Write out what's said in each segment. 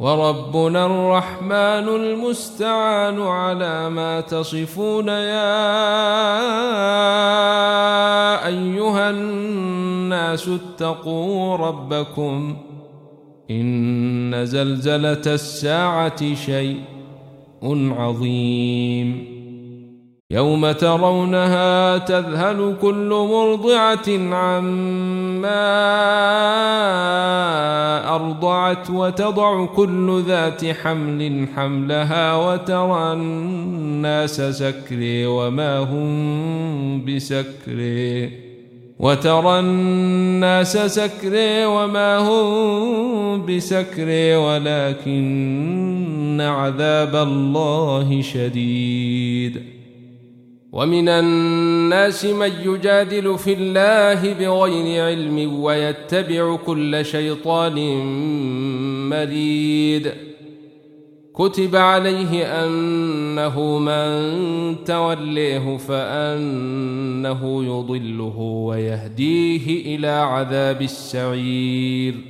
وربنا الرحمن المستعان على ما تصفون يا أيها الناس اتقوا ربكم إن زلزلة الساعة شيء عظيم. يوم ترونها تذهل كل مرضعة عما أرضعت وتضع كل ذات حمل حملها وترى الناس سكري وما هم بسكري وترى الناس سكري وما هم بسكري ولكن عذاب الله شديد ومن الناس من يجادل في الله بغير علم ويتبع كل شيطان مريد. كتب عليه أنه من توليه فأنه يضله ويهديه إلى عذاب السعير.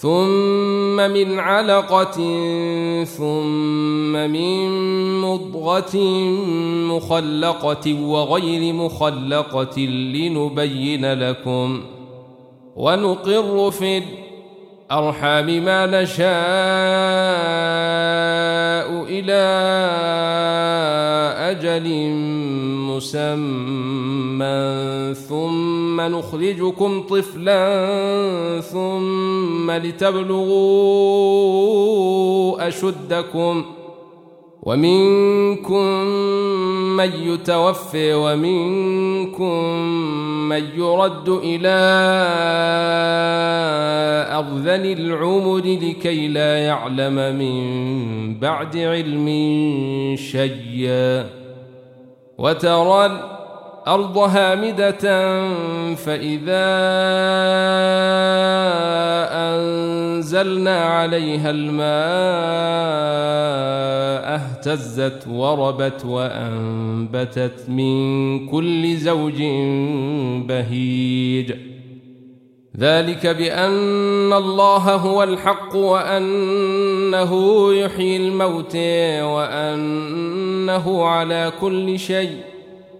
ثم من علقة ثم من مضغة مخلقة وغير مخلقة لنبين لكم ونقر في الأرحام ما نشاء. إلى أجل مسمى ثم نخرجكم طفلا ثم لتبلغوا أشدكم ومنكم من يتوفي ومنكم من يرد إلى أرذل العمر لكي لا يعلم من بعد علم شيئا. وترى الأرض هامدة فإذا أنزلنا عليها الماء اهتزت وربت وأنبتت من كل زوج بهيج. ذلك بأن الله هو الحق وأنه يحيي الموت وأنه على كل شيء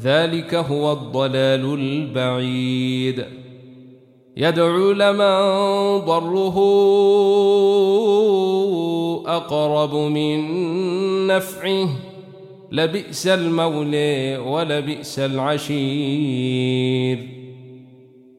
ذلك هو الضلال البعيد. يدعو لمن ضره أقرب من نفعه. لبئس المولى ولبئس العشير.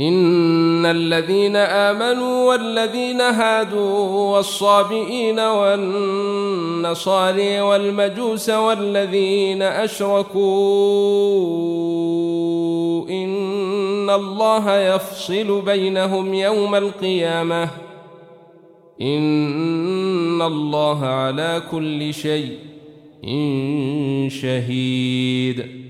إن الذين آمنوا والذين هادوا والصابئين والنصاري والمجوس والذين أشركوا إن الله يفصل بينهم يوم القيامة إن الله على كل شيء شهيد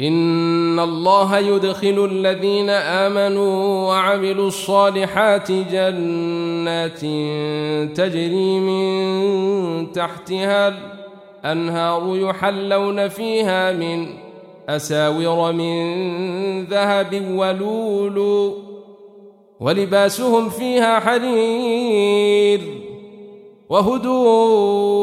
إن الله يدخل الذين آمنوا وعملوا الصالحات جنات تجري من تحتها الأنهار يحلون فيها من أساور من ذهب ولولو ولباسهم فيها حرير وهدوء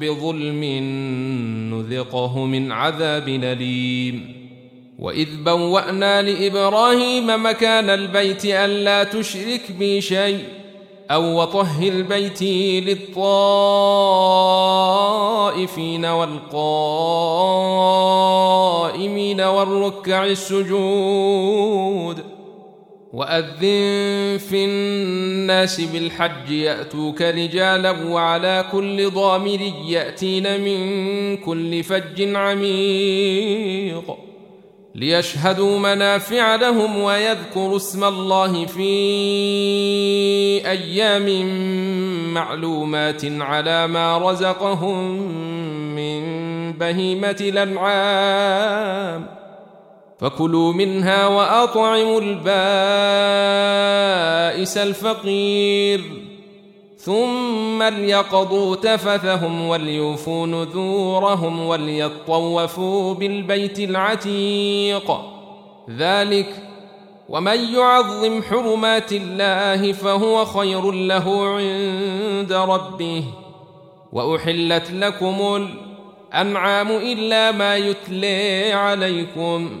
بظلم نذقه من عذاب أليم. وإذ بوأنا لإبراهيم مكان البيت ألا تشرك بي شيء أو وطهر بيتي للطائفين والقائمين والركع السجود. وأذن في الناس بالحج يأتوك رجالا وعلى كل ضامر يأتين من كل فج عميق ليشهدوا منافع لهم ويذكروا اسم الله في أيام معلومات على ما رزقهم من بهيمة الأنعام فكلوا منها وأطعموا البائس الفقير. ثم ليقضوا تفثهم وليوفوا نذورهم وليطوفوا بالبيت العتيق. ذلك ومن يعظم حرمات الله فهو خير له عند ربه. وأحلت لكم الأنعام إلا ما يتلي عليكم.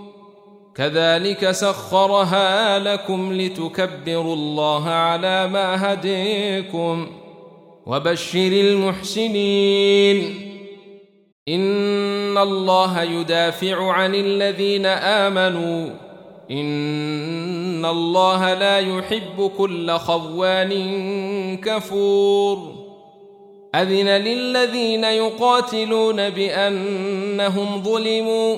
كذلك سخرها لكم لتكبروا الله على ما هديكم وبشر المحسنين. إن الله يدافع عن الذين آمنوا. إن الله لا يحب كل خوان كفور. أذن للذين يقاتلون بأنهم ظلموا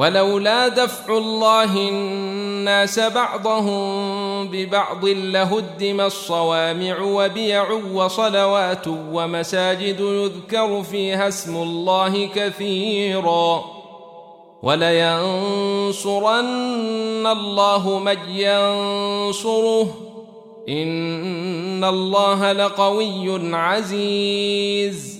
ولولا دفع الله الناس بعضهم ببعض لهدم الصوامع وبيع وصلوات ومساجد يذكر فيها اسم الله كثيرا ولينصرن الله من ينصره إن الله لقوي عزيز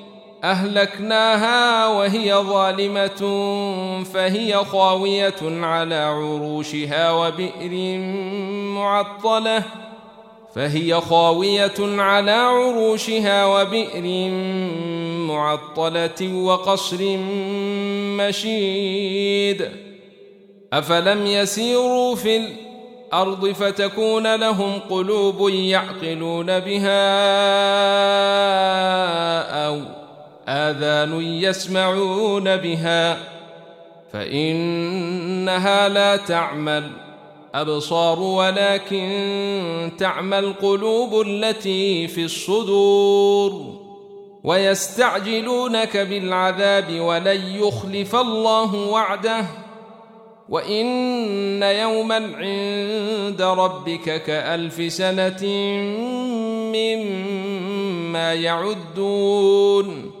أهلكناها وهي ظالمة فهي خاوية على عروشها وبئر معطلة فهي خاوية على عروشها وبئر معطلة وقصر مشيد. أفلم يسيروا في الأرض فتكون لهم قلوب يعقلون بها أو آذان يسمعون بها فإنها لا تعمل أبصار ولكن تعمى القلوب التي في الصدور. ويستعجلونك بالعذاب ولن يخلف الله وعده وإن يوما عند ربك كألف سنة مما ما يعدون.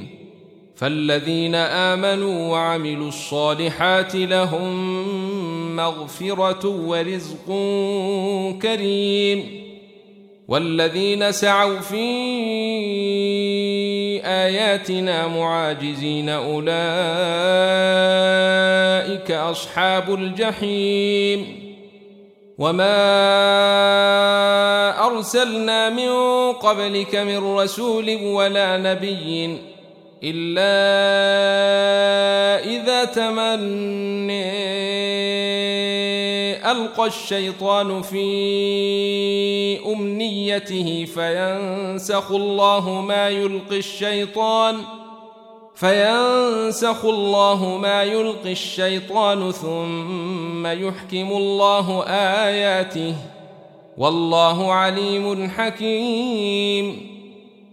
فالذين آمنوا وعملوا الصالحات لهم مغفرة ورزق كريم والذين سعوا في آياتنا معاجزين أولئك أصحاب الجحيم وما أرسلنا من قبلك من رسول ولا نبي إلا إذا تمني ألقى الشيطان في أمنيته فينسخ الله ما يلقي الشيطان فينسخ الله ما يلقي الشيطان ثم يحكم الله آياته والله عليم حكيم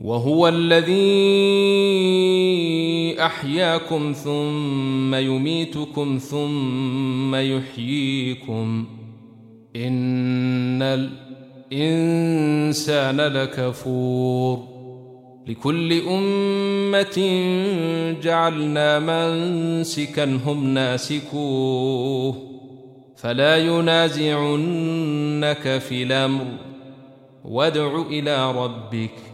وهو الذي أحياكم ثم يميتكم ثم يحييكم. إن الإنسان لكفور. لكل أمة جعلنا منسكا هم ناسكوه. فلا ينازعنك في الأمر. وادع إلى ربك.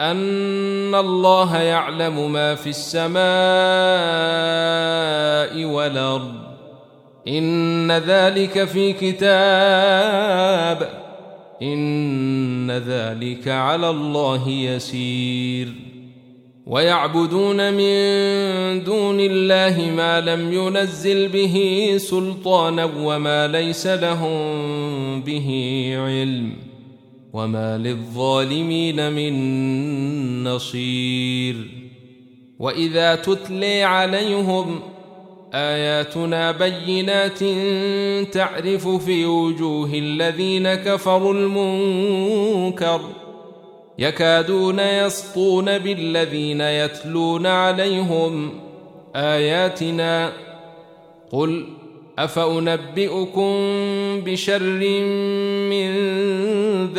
أن الله يعلم ما في السماء والأرض. إن ذلك في كتاب. إن ذلك على الله يسير. ويعبدون من دون الله ما لم ينزل به سلطانا وما ليس لهم به علم. وما للظالمين من نصير. وإذا تتلي عليهم آياتنا بينات تعرف في وجوه الذين كفروا المنكر يكادون يسطون بالذين يتلون عليهم آياتنا. قل أفأنبئكم بشر من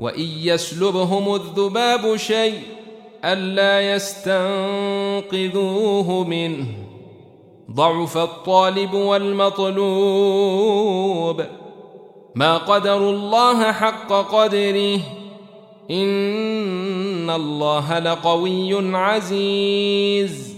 وان يسلبهم الذباب شيء الا يستنقذوه منه. ضعف الطالب والمطلوب. ما قدروا الله حق قدره. ان الله لقوي عزيز.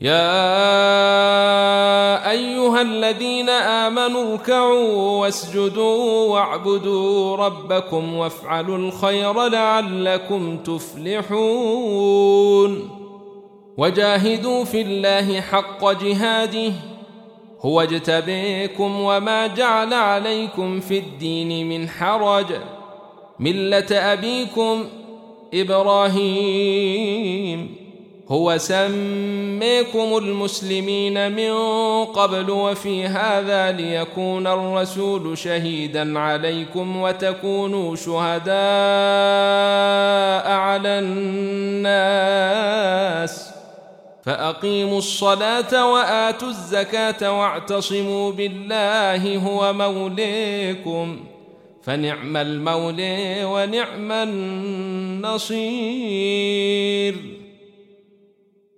يا أيها الذين آمنوا اركعوا واسجدوا واعبدوا ربكم وافعلوا الخير لعلكم تفلحون. وجاهدوا في الله حق جهاده هو اجتبيكم وما جعل عليكم في الدين من حرج. ملة أبيكم إبراهيم. هو سميكم المسلمين من قبل وفي هذا ليكون الرسول شهيدا عليكم وتكونوا شهداء على الناس. فأقيموا الصلاة وآتوا الزكاة واعتصموا بالله هو موليكم. فنعم المولي ونعم النصير.